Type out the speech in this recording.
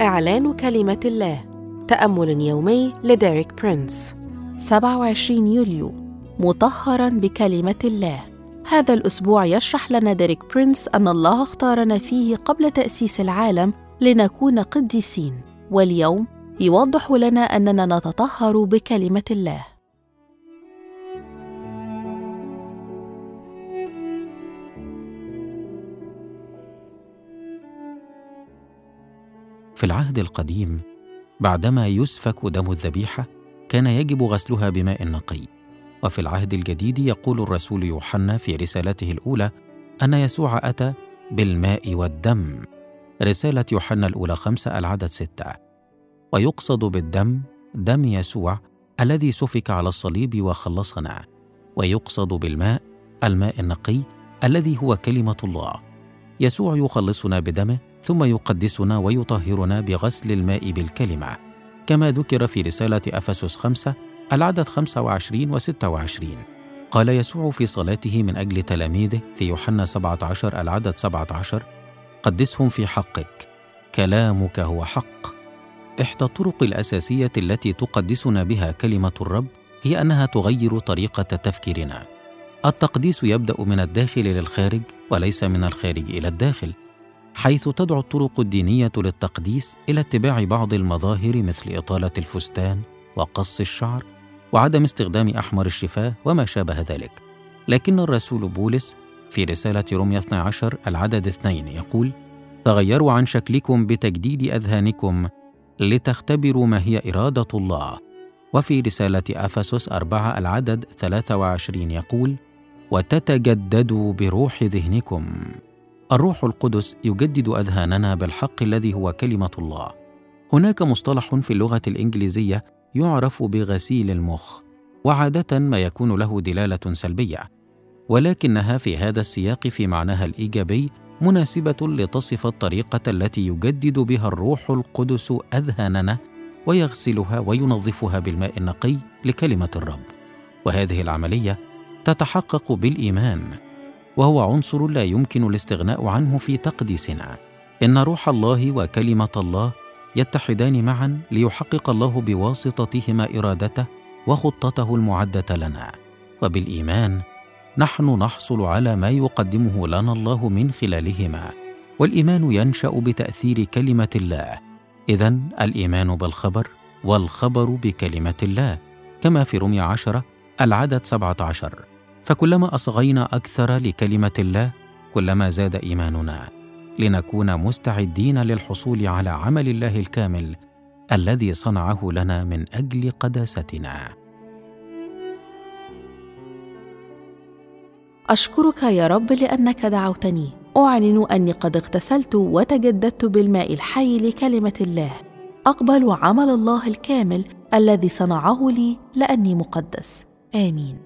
إعلان كلمة الله. تأمل يومي لديريك برينس. 27 يوليو. مطهرا بكلمة الله. هذا الأسبوع يشرح لنا ديريك برينس أن الله اختارنا فيه قبل تأسيس العالم لنكون قديسين. واليوم يوضح لنا أننا نتطهر بكلمة الله. في العهد القديم بعدما يسفك دم الذبيحة كان يجب غسلها بماء نقي. وفي العهد الجديد يقول الرسول يوحنا في رسالته الأولى أن يسوع أتى بالماء والدم. رسالة يوحنا الأولى خمسة العدد ستة. ويقصد بالدم دم يسوع الذي سفك على الصليب وخلصنا. ويقصد بالماء الماء النقي الذي هو كلمة الله. يسوع يخلصنا بدمه ثم يقدسنا ويطهرنا بغسل الماء بالكلمة كما ذكر في رسالة أفسس خمسة العدد 25 و 26 قال يسوع في صلاته من أجل تلاميذه في يوحنا 17 العدد 17 قدسهم في حقك كلامك هو حق. إحدى الطرق الأساسية التي تقدسنا بها كلمة الرب هي أنها تغير طريقة تفكيرنا. التقديس يبدأ من الداخل للخارج وليس من الخارج إلى الداخل. حيث تدعو الطرق الدينية للتقديس إلى اتباع بعض المظاهر مثل إطالة الفستان وقص الشعر وعدم استخدام أحمر الشفاه وما شابه ذلك. لكن الرسول بولس في رسالة روميا 12 العدد اثنين يقول تغيروا عن شكلكم بتجديد أذهانكم لتختبروا ما هي إرادة الله. وفي رسالة أفسس 4 العدد 23 يقول وتتجددوا بروح ذهنكم. الروح القدس يجدد أذهاننا بالحق الذي هو كلمة الله. هناك مصطلح في اللغة الإنجليزية يعرف بغسيل المخ وعادة ما يكون له دلالة سلبية. ولكنها في هذا السياق في معناها الإيجابي مناسبة لتصف الطريقة التي يجدد بها الروح القدس أذهاننا ويغسلها وينظفها بالماء النقي لكلمة الرب. وهذه العملية تتحقق بالإيمان. وهو عنصر لا يمكن الاستغناء عنه في تقديسنا. إن روح الله وكلمة الله يتحدان معا ليحقق الله بواسطتهما إرادته وخطته المعدة لنا. وبالإيمان نحن نحصل على ما يقدمه لنا الله من خلالهما. والإيمان ينشأ بتأثير كلمة الله. اذا الإيمان بالخبر والخبر بكلمة الله. كما في رمي عشرة العدد سبعة عشر. فكلما أصغينا أكثر لكلمة الله كلما زاد إيماننا لنكون مستعدين للحصول على عمل الله الكامل الذي صنعه لنا من أجل قداستنا. أشكرك يا رب لأنك دعوتني. أعلن أني قد اغتسلت وتجددت بالماء الحي لكلمة الله. أقبل عمل الله الكامل الذي صنعه لي لأني مقدس. آمين.